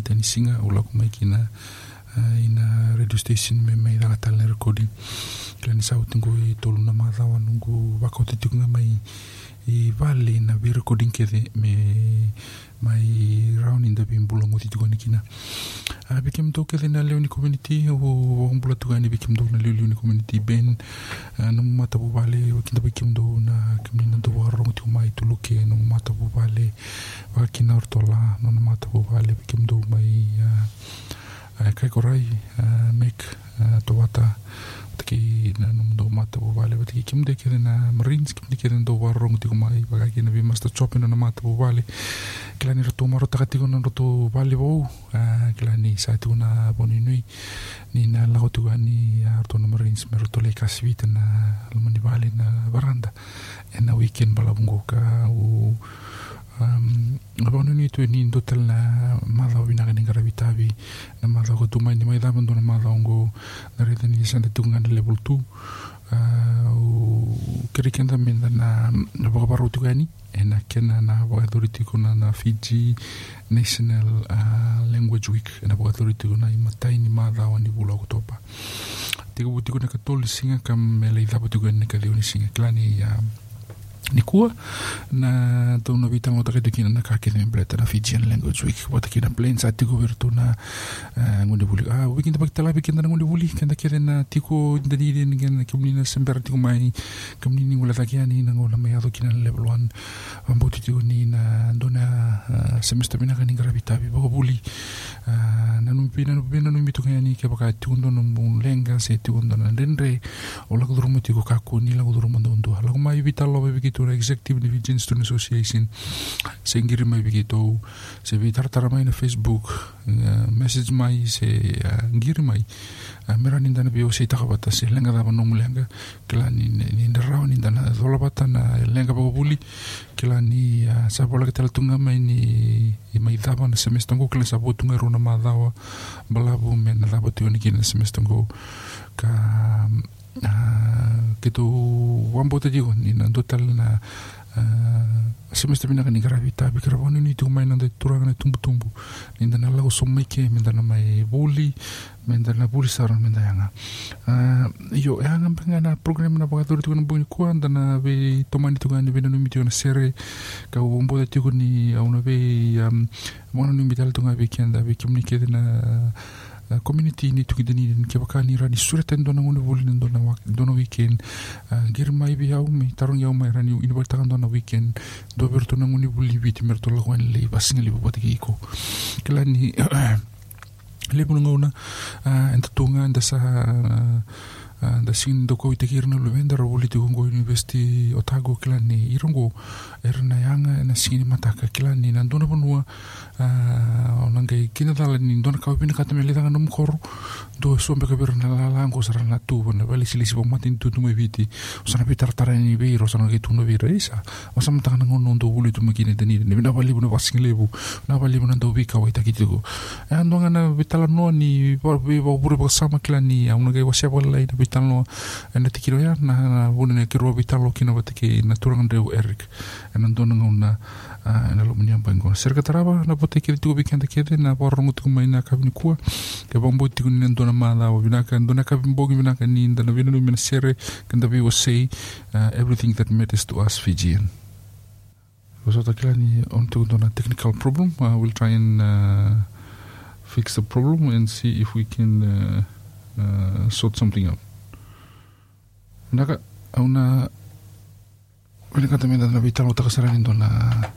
mate ni singa o lako mai ki na uh, ina radio station me mai raga talina recording. Kila ni sauti ngu i toluna mathawa nungu vakautitikuga mai i vale na vi recording kede me mai round in the bimbula ngoti tigo ni kina a bikim to kede na leo ni community o wambula tuga ni bikim to na leo ni community ben no mata bu vale wakinda bikim do na kimni na do waro ngoti mai tuluke no mata bu vale wakina ortola no mata bu vale bikim do mai kai korai mek uh, таки намдо мата вовале buvale, таки ким деке на маринс ким деке на дова ронг тико май вага ки на ви маста чопино на мата вовале кила ни рото мaro taka roto vale vau kila ni sa tiko na boni nui ni na lao tiko ani roto na marins me roto le kasivita na lamani vale na varanda ena na weekend balabungo u avao nani toe ni do tele na mazao vinagani garavitavi na mazao ko tumai ni mai dava na mazao go na reta ni santa tukunga na level 2 o kerikenda menda na na vakavarau tikani e na kena na vakathori tikuna na fiji national uh, language week e na vakathori tikuna i imatai ni mazao ni vula ko topa tikavu tikuna ka toli singa ka mele i dava tikani na ka lioni singa ya uh, Никола на тълновите му vita да кина на как е блета на Fijian Language Week. Вот таки на плен са тико верту на ngudi buli а we kinda bak talabi kinda ngudi buli kinda kire na tiko dadi din kinda kumni na eh, ah, sember tiko mai. Kumni ni ngula takia ni na ngula mai ado kina level 1 ambuti tiko ni na ndona eh, semester bina kan ingravita bi bako buli eh, pina pina no mitu kani ke baka tundo no lenga se tundo na renre o la gudru muti ko kaku ni la gudru mando ndo la ma ibita lo be bikitu la executive division student association sengiri ma bikitu se bitar tara mai na facebook message mai se ngiri mai mera ni dana bio se taka bata se lenga dava no lenga kela ni ni ndrao ni dana dola bata na lenga bako buli kela ni sa bola ke tala tunga mai ni mai dava na semestre ngo kela sa botunga runa ma Balabumena semestong semestongo ka ah, kitu wambo tajigon na dutal na sy mainsy taminaka ny gravita aby karaha vao nity homay nandeha toragna tombotombo mindana laoso maiky mindana may voly mindana voly sarana mindayagna io iagna ampiagnana programme na vagnatori tokony ambony koa andana ve tomany tokony ve nanumi na sere ka omboda tokony auna ve magnanumi dala togna ve kianda ve communiqué tena Uh, community ni tugidani den ke waka ni rani sureten dona ngone voli den dona wak dona weekend. Uh, Gir mai bi au mai tarong yau mai rani ini bal tangan dona weekend. Do ber tona ngone voli bit mer to la ngone le basing le bobat ki ko kala ni le na ngona uh, tunga en dasa da sin doko itekirna lo vendar voli tu ngo university otago kala ni irongo Erna yang na sini mataka kila ni na dona vanua ah, o na gai kina tala ni dona kau pina kata tanga do e ka na la sara na tu wana vali silisi pa mati tutu mai viti osana sana pi osana ni veiro gai tuna isa ngono ndo uli tu makine tani ni na vali buna wasing lebu na vali buna ndo taki e ando ngana vitala no ni vau bure sama kila ni a una gai wasia wala ina e na tikiro ya na na vune ne kina vatake na Eric. Serka taraba na pote kiri tu bikenda kede na porong tu mai na kabini kua. Ke bombo tu ni ndo na mala wa bina kan ndo na kabin bogi bina kan ni ndo na bina no mina sere kan da we will say uh, everything that matters to us Fijian. So takila ni on tu ndo technical problem uh, we'll try and uh, fix the problem and see if we can uh, uh, sort something out. Naka una Väldigt gott att mina vitt har återställning då när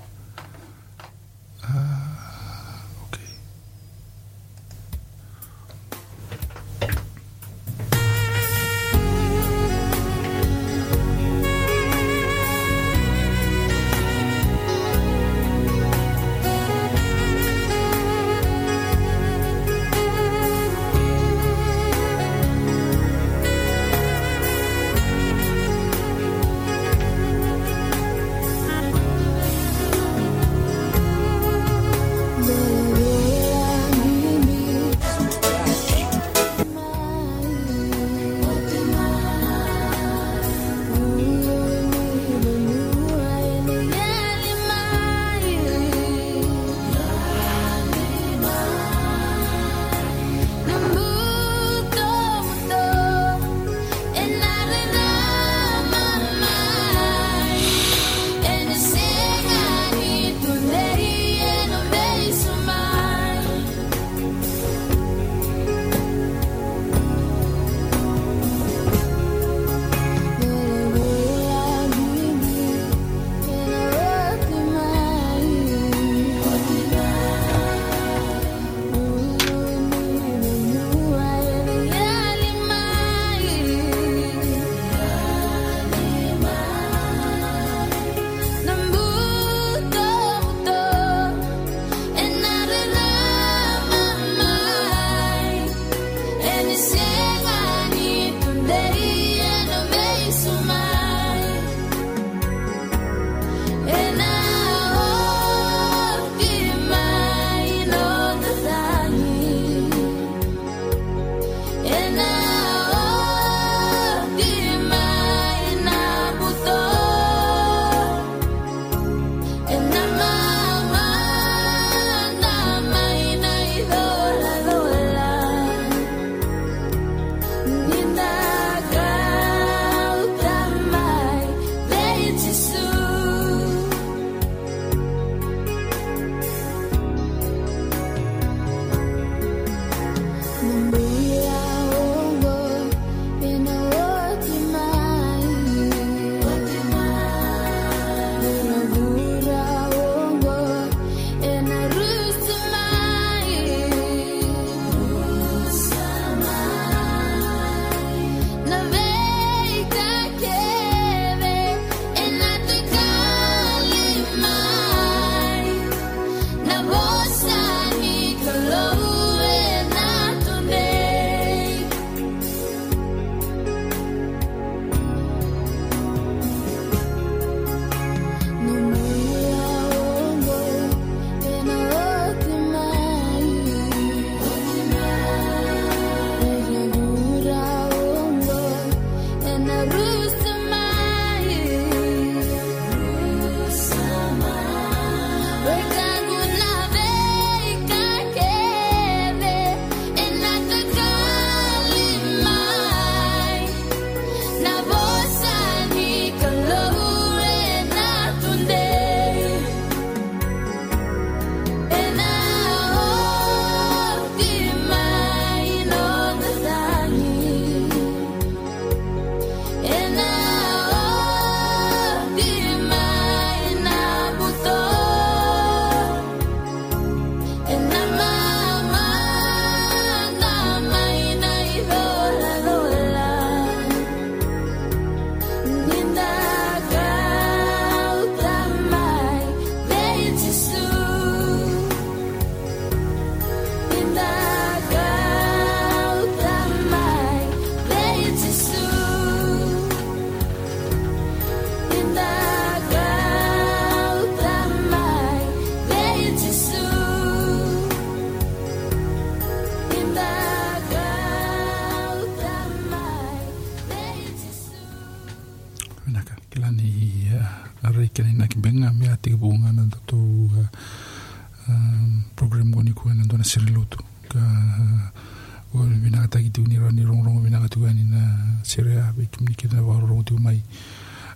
tuni ra ni rongrong vinaga tuani na serea ave tuminikina vaororong tiu mai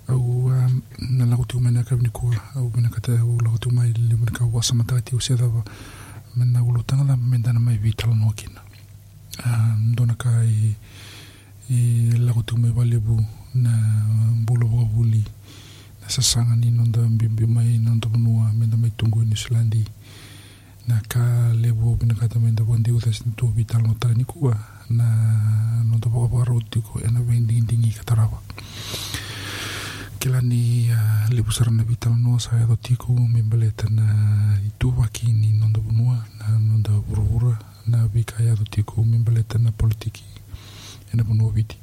au na lago tiu mai na kavinikua au vinakata au lago tiu mai lemana ka uasa matagati au sedava mana ulo tagala mai vitalanokina dona ka i i lago tiu mai valevu na bolo buli, na sasaga ni noda biobio mai noda vanua meda mai tugu i niusilandi na ka levu au vinakata meda vadiu tasi na tuavitalagotanikua na no to poko paro tiko e na vendi dingi katarava kilani lipu sarana vital no sa edo tiko me baleta na itu waki ni nondo bunua na nondo burura na vika edo tiko me baleta na politiki e na bunua viti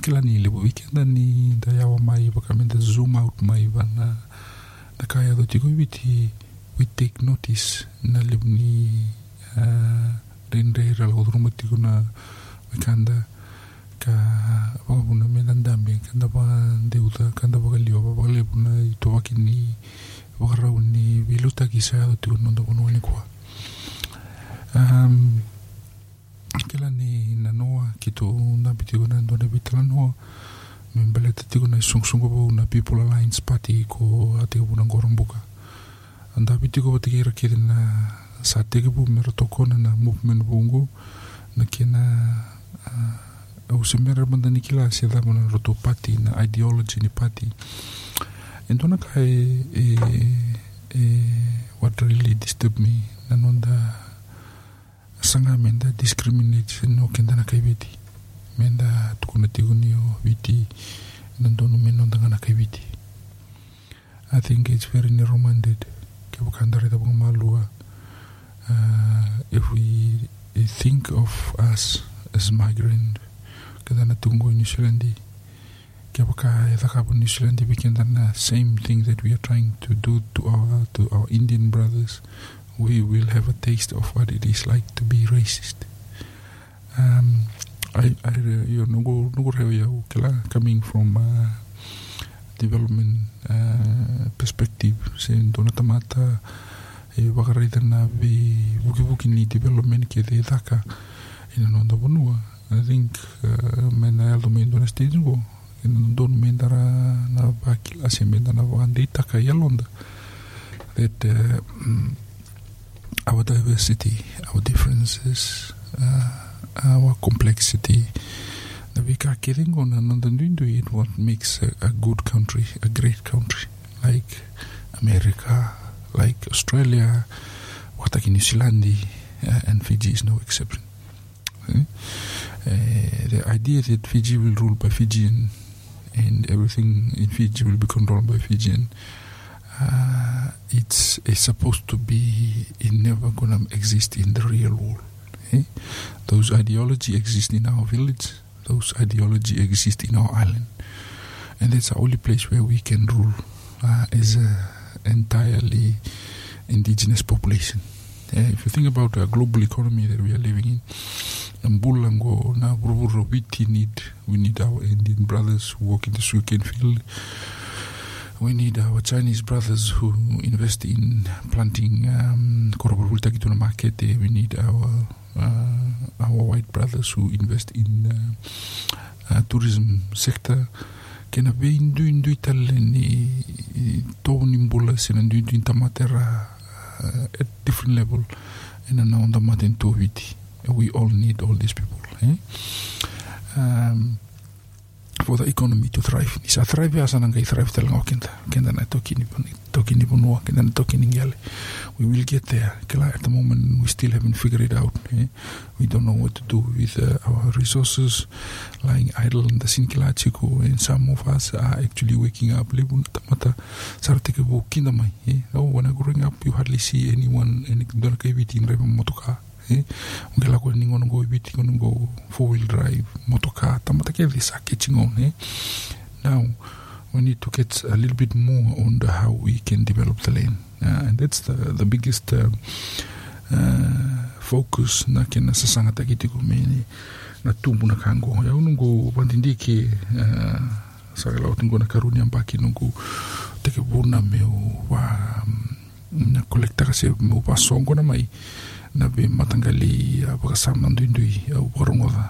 kilani lipu weekend ni da yawa wamai bakamenta zoom out mai vana na kaya edo tiko viti we take notice na lipu ni uh, Reindeer, algo dramático na que anda ca una menandamia que andava deuda que andava galio babalebuna i tovakini vagarrauni vilutaki saado tiu nondavanualikua um, kela ni nanoa kitu napitiguna dona me membeleta tiguna na sungusungu vau na people alliance party ko atigavuna gorombuka andapitigo vatikei rakidina pa tiki rakiri na sa teke pu mera tokona na movement bungu na kena uh, au se mera mandani kila se da mana roto pati na ideology ni pati. And dona ka e, e, e what really disturb me na nonda sanga menda discriminate no kenda na kai menda tukuna tiguni o viti na donu me nonda ngana kai I think it's very narrow-minded. Ke bukandare da bunga malua if we think of us as migrant kada na tungo New Zealand kia waka e thakapu New Zealand we can the same thing that we are trying to do to our to our Indian brothers. We will have a taste of what it is like to be racist. Um, I, I you know reo ya ukela coming from uh, development uh, perspective se dona tamata e wakaraita na vi wuki wuki ni development ke te thaka ina I think uh, mena me ndona stage ina me na se me taka that uh, mm, our diversity our differences uh, our complexity. Na vika kiringo na nonda ndundu it what makes a, a good country a great country like America like Australia wataki New Zealand uh, and Fiji is no exception okay? Uh, the idea that Fiji will rule by Fijian and everything in Fiji will be controlled by Fijian, uh, it's, it's supposed to be it never gonna exist in the real world. Those ideology exist in our village. Those ideology exist in our island, and that's the only place where we can rule uh, as a entirely indigenous population. if you think about the global economy that we are living in, Mbulango, we need, we need our Indian brothers who work in the sugarcane field. We need our Chinese brothers who invest in planting um, to the market. We need our uh, our white brothers who invest in uh, uh, tourism sector. Kena be indu indu itale ni tōni mbula sena indu indu tamatera uh, at different level ina na onda maten tōwiti we all need all these people. Eh? Um, for the economy to thrive. Ni sa thrive asa nang kai thrive talang kenda kenda na toki ni na toki ni ngale. We will get there. Kala at the moment we still haven't figured it out. Eh? We don't know what to do with uh, our resources lying idle in the sinkila chiku and some of us are actually waking up. Lebu na tamata sarate ke bu kinda mai. Eh? Oh, when I growing up you hardly see anyone and don't in repa motoka. E nge la ko ni ngono go biti ngono go four wheel drive motoka tamata ke visa ke on eh? Now we need to get a little bit more on the how we can develop the land uh, and that's the the biggest uh, uh, focus na ke na sasanga takiti ko me na tumbu na kango. Ya unungu pandindiki uh, sa la tingo na karuni ambaki nungu teke buna meu wa na kolekta kasi me pa na mai na be matangali uh, pakasama ndui au parongoda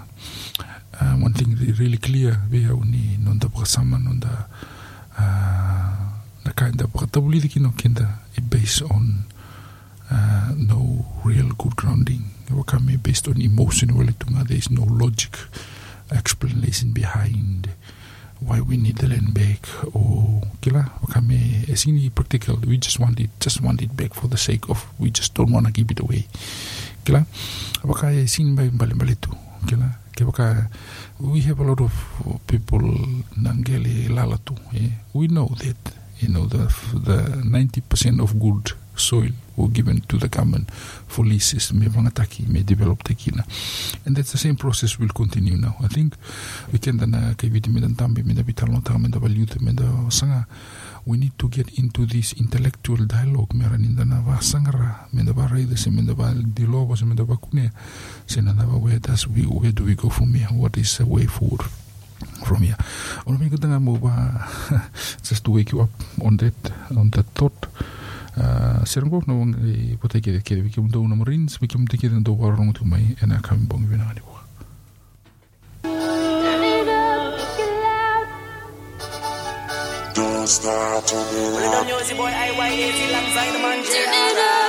uh, one thing really clear be au ni nonda pakasama nonda uh, na kinda pakatabuli kino kinda based on uh, no real good grounding. Wakame based on emotion walitunga there is no logic explanation behind why we need the land back. Or kila wakame esini practical. We just want it just want it back for the sake of we just don't want to give it away. Kila waka esini bai mbali mbali tu? Kila ke we have a lot of people nangeli lalatu eh? we know that you know the the 90% of good soil were given to the government for leases me vangataki me develop tekina and that's the same process will continue now. I think we can dana uh, da sanga. We need to get into this intellectual dialogue me ran indana va sangara me da va raida se me da va dialogo se me da va kune se na da va where does we where do we go from here? What is the way forward from here. Ono me kata mo ba just to wake you up on that on that thought. Uh, seranggo no e pota ke ke ke mo do na marines we ke mo te ke do warong tu mai ena kam bong vina ni bo. Don't stop, turn it Put it up. on music boy, IYAT alongside the man J. Turn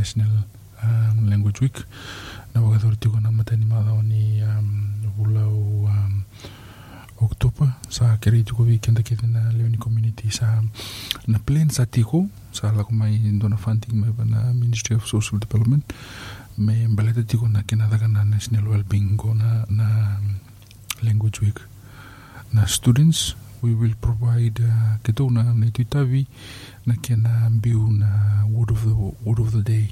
National um, Language Week. Matani madhao ni um, vula o um, Oktoba sa kerei tuko weekend kithi na Leoni community sa na plan sa tiko sa lako mai dona funding mai na Ministry of Social Development. Me mbaleta tiko na kena daka na National Wellbeing go na, na um, Language Week. Na students we will provide uh, ke na tuitavi na kena mbiu na word of the, word of the day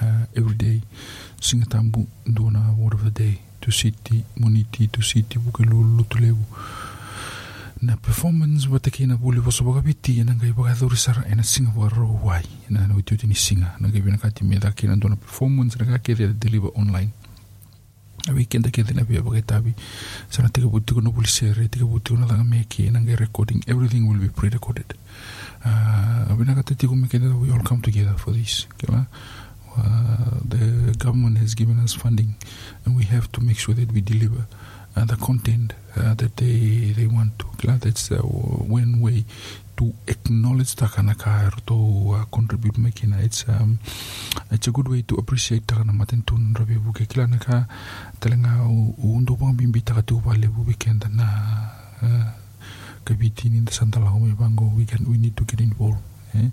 uh, every day. Singa tambu na word of the day. Tu siti moniti tu siti buke lulu tu na performance wata kina buli waso baka piti na ngai baka dhuri sara ena singa baka roho wai. Na na witi ni singa. Na ngai bina kati meda kina ndo na performance na kake they deliver online a weekend ke dina bia baka tabi. Sana tika buti kono buli sere tika buti kono langa meki na ngai recording everything will be pre-recorded. Uh, bina kati tiko meki that we all come together for this kima uh, the government has given us funding and we have to make sure that we deliver the content uh, that they they want to. That's uh, one way to acknowledge takana ka to uh, contribute making. It's um, it's a good way to appreciate takana matentun rabi buke kila naka talenga undo bang bimbi taka tu wale weekend na uh, kabiti ni the santa la home bango. We can we need to get involved eh?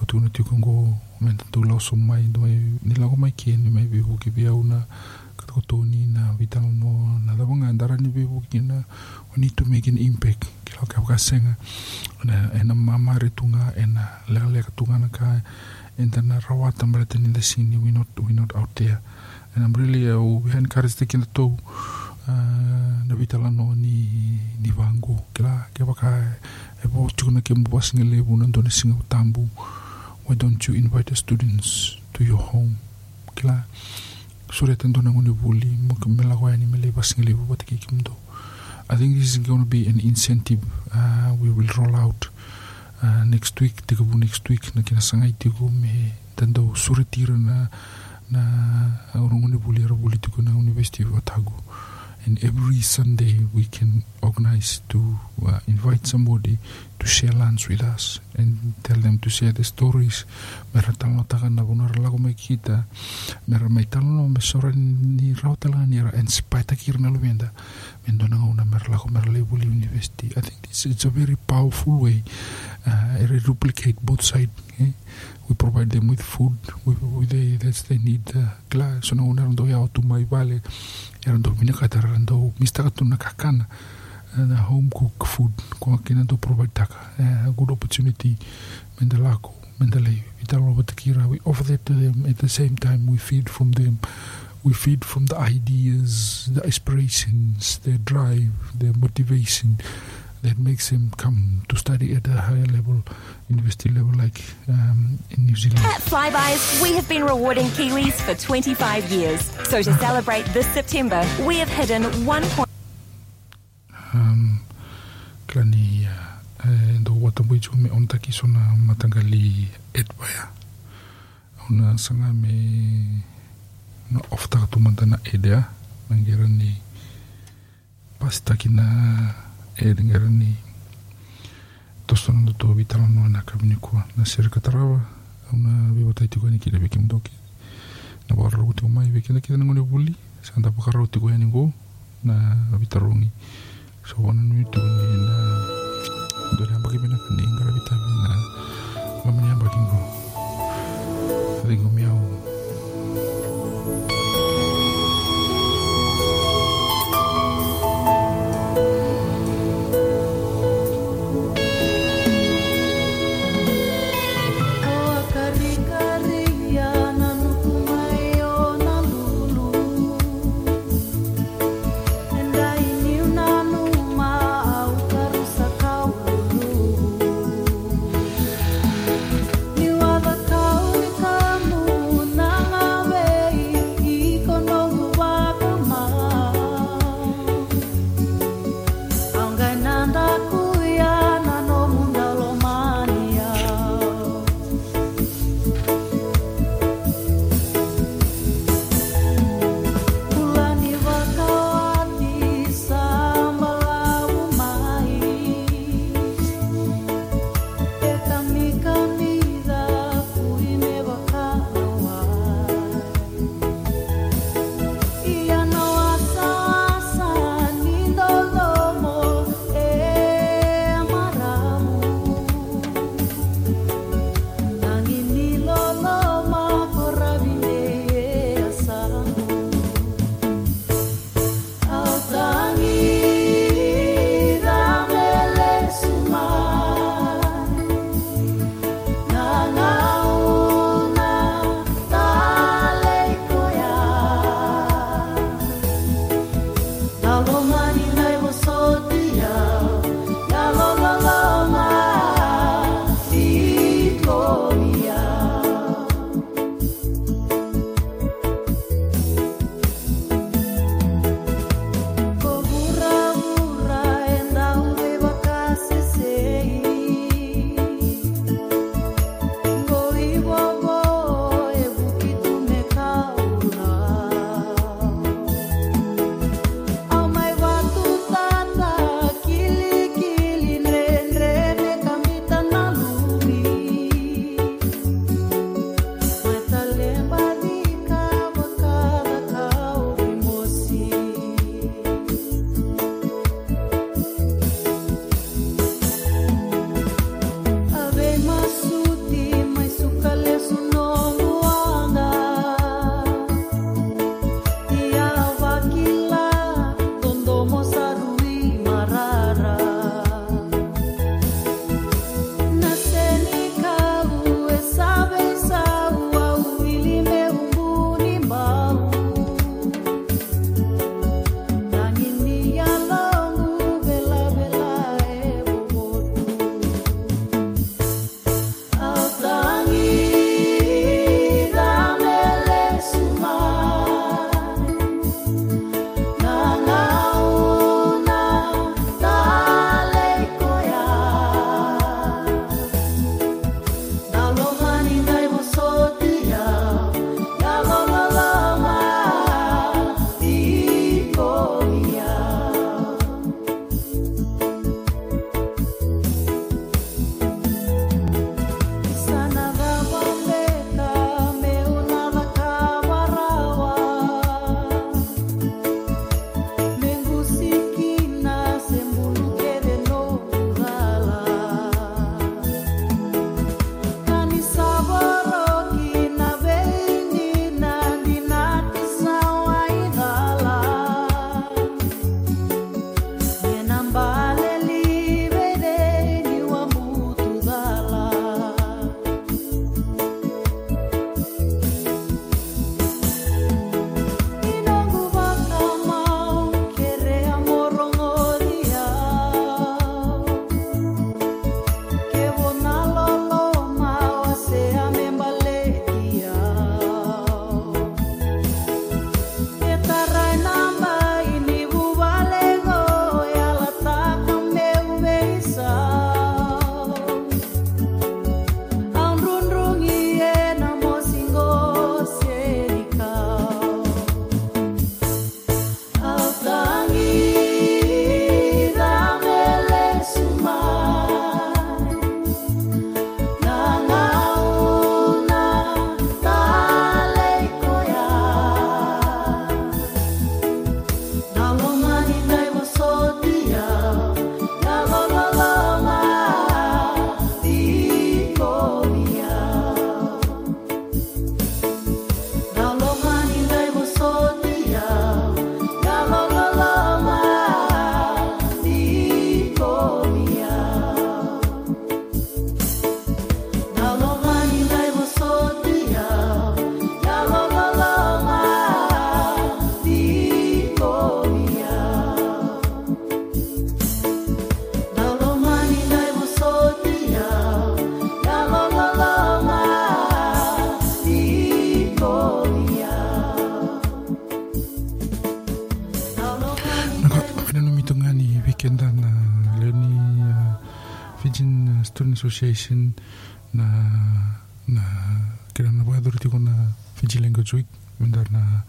O tu na tu kongo men tu la so mai do mai ni mai ki ni ko toni na vital no na la bonga ni be buki na we need to make an impact. Kilo ka ka senga. Na ena mama retunga ena le le ka tunga na ka enta na rawa tambara tani the scene we not we not out there. And I'm really uh, we taking the toe. Uh, na vital no ni ni vango kila ke baka e bo tuna ke mo basinga le bu na ndone singa tambu why don't you invite the students to your home? Kila sure tendo na ngone buli mo ke mela kwa ni mele basing le bo I think this is going to be an incentive uh, we will roll out uh, next week. Tika bu next week na kina sangai tiko me tendo sure tira na na ngone buli ra buli tiko na University of Otago. And every Sunday we can organize to uh, invite somebody to share lunch with us and tell them to share the stories. Mera talo taka na bunar lago mai kita. Mera mai talo no me sora ni rau tala ni ra and spite kir na lumenda. Mendo na una mera lago mera lebuli university. I think it's, it's a very powerful way. Uh, it replicate both sides. Eh? We provide them with food. We, we they, that's they need. Uh, kla so na una ndo ya tu mai vale. Era ndo mina katara ndo mista katuna kakana uh, home cooked food kina to provide taka a good opportunity mendalako mendalei vitalo batakira we offer that to them at the same time we feed from them we feed from the ideas the aspirations their drive their motivation that makes them come to study at a higher level university level like um, in New Zealand At Flybuys, we have been rewarding Kiwis for 25 years. So to celebrate this September, we have hidden 1. Um, klani uh, e ndo wata bui chu me on taki sona matangali et baya ona sanga me na ofta tu mantana edea mangera ni pasta kina e ngera ni tosona ndo to vitala no na kabini kwa na sir katarawa ona we wata tiko ni kile bekim doki na barro kuti mai bekenda kita ngone buli sanda pakaro tiko yani go na So, ano nyo ito na doon na bagay na kundi yung karabitabi na mamaya baling ko. Baling ko miyaw. Association na na kira na wadhuru tiko na Fiji Language Week menda na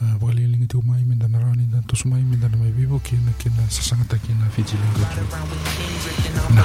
uh, walilingi tiko mai menda na rani na tosu mai menda na mai vivo kina kina sasangata kina Fiji Language Week na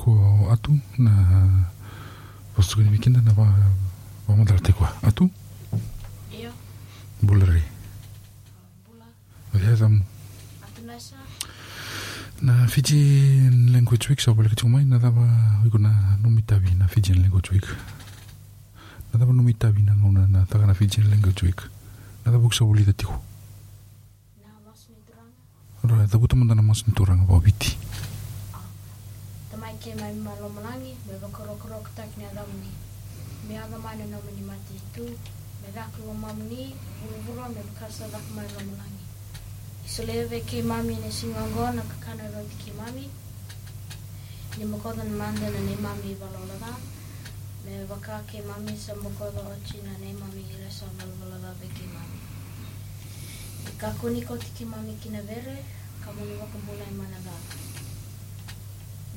ko atu na wasugani mikenda na vamadara tekua atu? Bula. Rei viazamu na fijian language week saopalakatiko mai na cava iko na nomitavina fijian language week. Na cava nomitavina gauna na cakana fijian language week. Na cava oiko sauli tatiko roe cavuta madana masonituraga vaoviti ke mai malomalangi me vakorokoro tak ni adam ni me aga mana no mani mati tu me dak lo mamni vurvuro me vakasa dak mai lomalangi isoleve ke mami ne singongo na kakana ro ke mami ni mokodan manda na ne mami valolada me vaka ke mami sa mokoda ochi na ne mami gila sa valolada ve ke mami kakoniko tiki mami kinavere kamuni vakabula imanagaka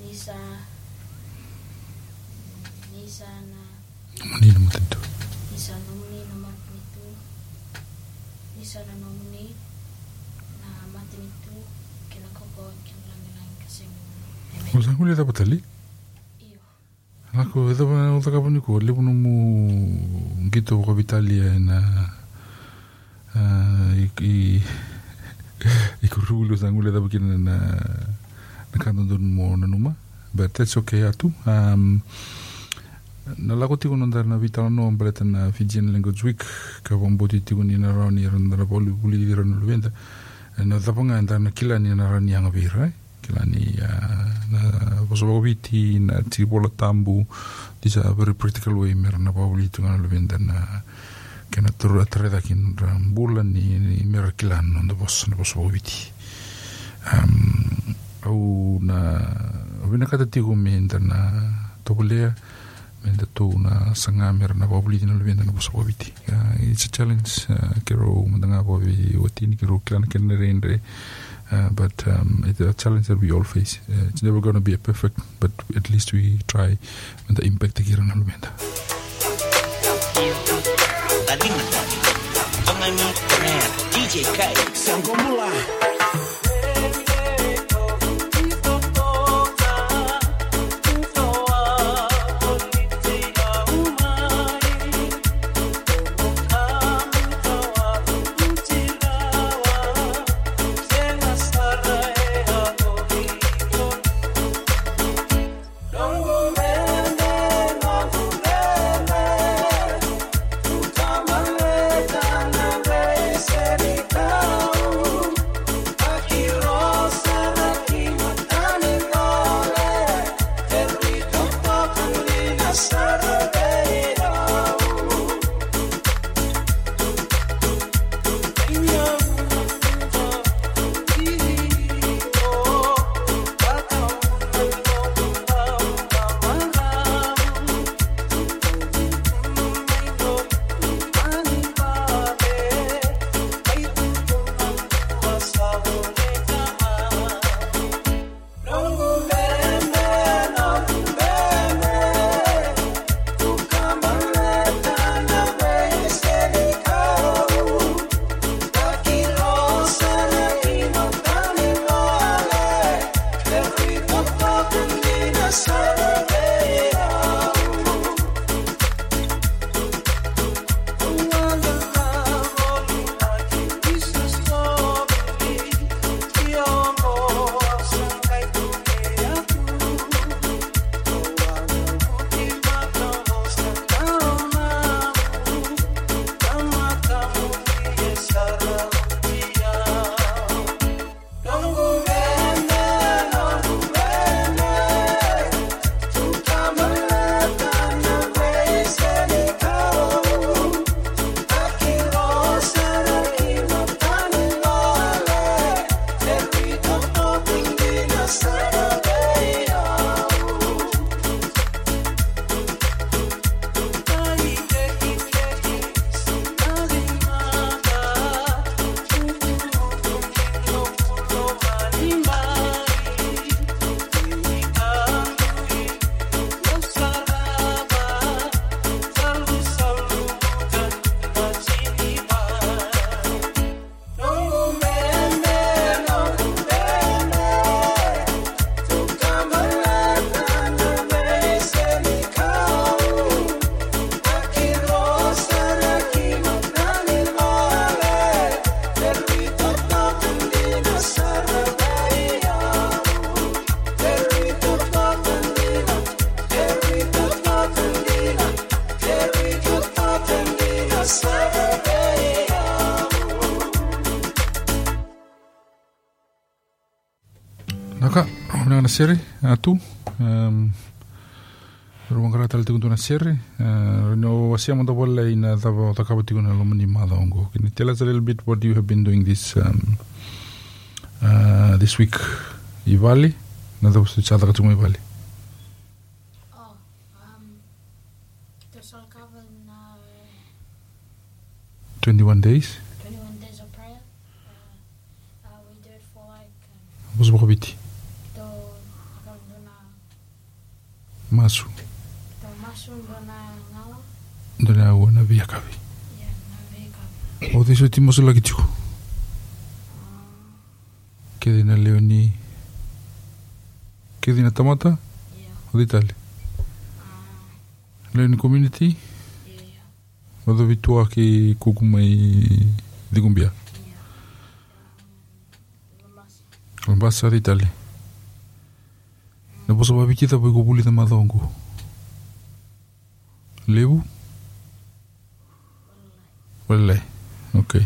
Nisa. Nisa na. Nomini nomor tentu. Nisa nomini nomor itu. Nisa na nomini na mati itu kinakoko kinlangilang kasi. Usang kulit apa tali? Ako, εδώ πέρα το καπονί. Λοιπόν, μου γκίτο από Ιταλία ένα. Η κουρούλου θα μου λέει εδώ που ένα. Rulu sa ngule tapa kina na na kanto don mo na numa but that's okay atu um, na nanda na vitala no ambale na Fijian Language Week ka wamboti tiko ni na rauni randa na poli puli di luvenda na tapanga nda na ni na vira eh? kila ni na na very practical way na na na ni, ni na na au vina kata tiko me na topulea me nda tō na sanga mera na pauli na luvenda na vasovaviti uh, it's a challenge uh, kero mandanga pavi watini kero kila na kena rendre Uh, but um, it's a challenge that we all face. Uh, it's never going to be a perfect, but at least we try with the impact that na lumenda. Tadingan Pangani Rare DJ Kai. Sanggomula Naseri atu um, Rumang kara tali tuna seri, no wasia mata wala ina tava taka wati kuna lo ni mada ongo. Can you tell us a little bit what you have been doing this um, uh, this week i Bali? Na tava stu tsada katunga i Bali. Um, eh, 21 days? 21 days of prayer. Uh, uh, we do it for like... Um, Tomasu. Tomasu Rananawa. Ranawana Viakavi. O dice Timoso Lakichu. Que dina Leoni. Que dina Tamata. O de Italia. Ah. Leoni Community. O de Vitua que Kukuma y Digumbia. Lombasa de Italia. προσωπική από η κοπούλη Μαδόγκου. Λίγο. Βελέ. Οκ. Okay.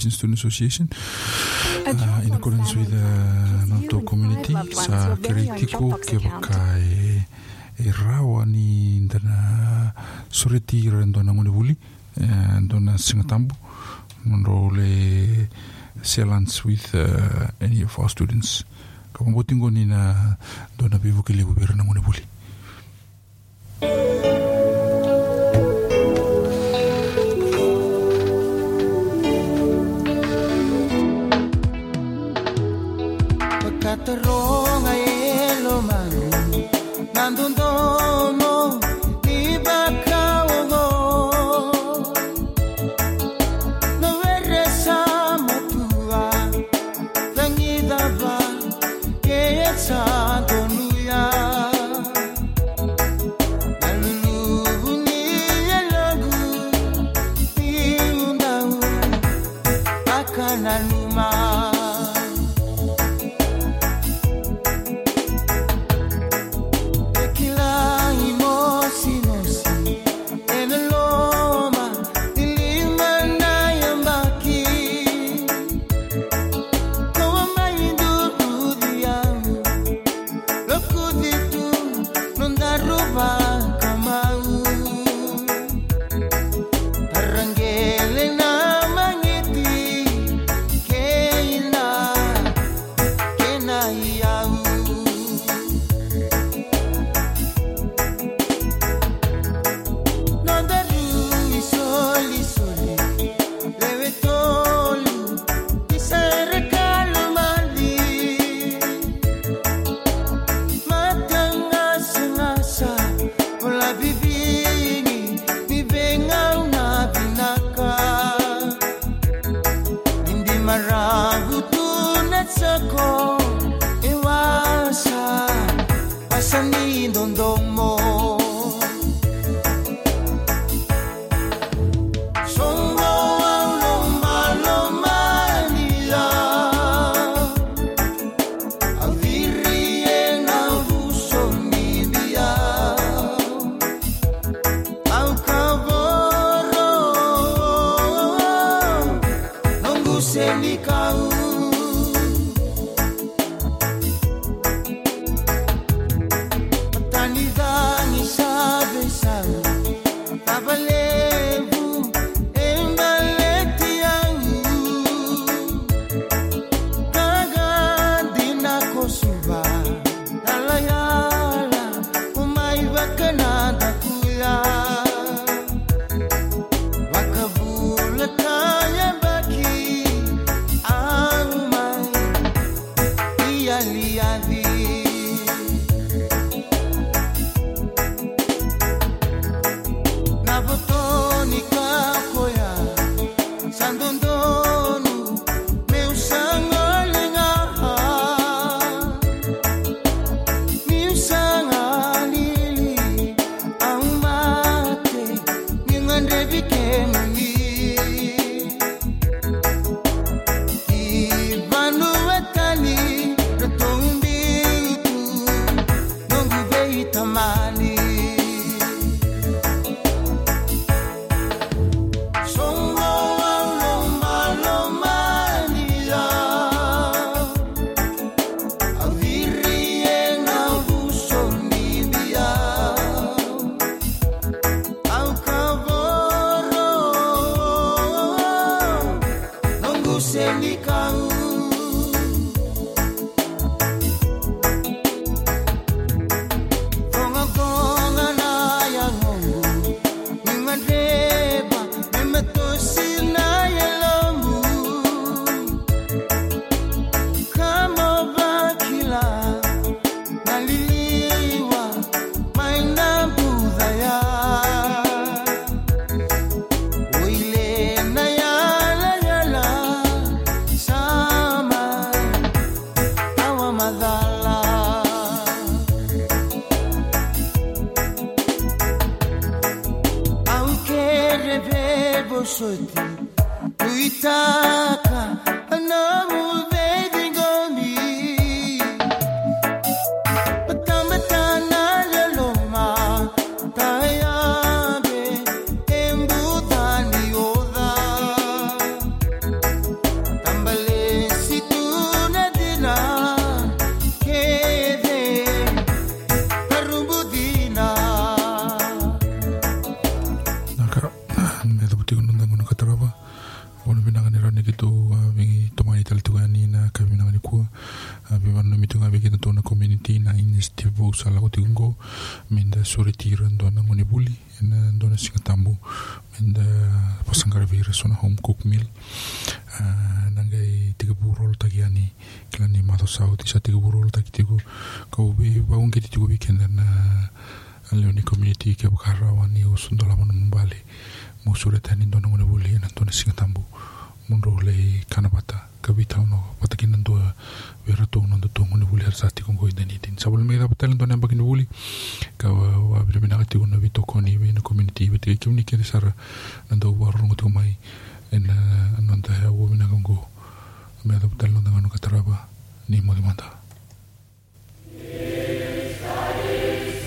Norwegian Student Association uh, in accordance with uh, the NATO community. sa kiritiko kebakai. e rawa ni dana soreti rendona ngone wuli dona singatambu nro le with uh, any of our students. Ka mabotingo ni na dona pivo ke le ngone wuli. Thank you. listen urul tak tigo kau bi baung kiti tigo bi kenana leoni community ke bukarrawan ni usun dola mon mbali musure tani no vera tong nan doa sati kong koi dani tin. Sabul me dapat talen dono bakin buli kawa wa bi bina kati ngone community bi tiki kimni sara nan doa warro ngoto en la nan doa ya wo bina me dapat talen ni Christ, Christ,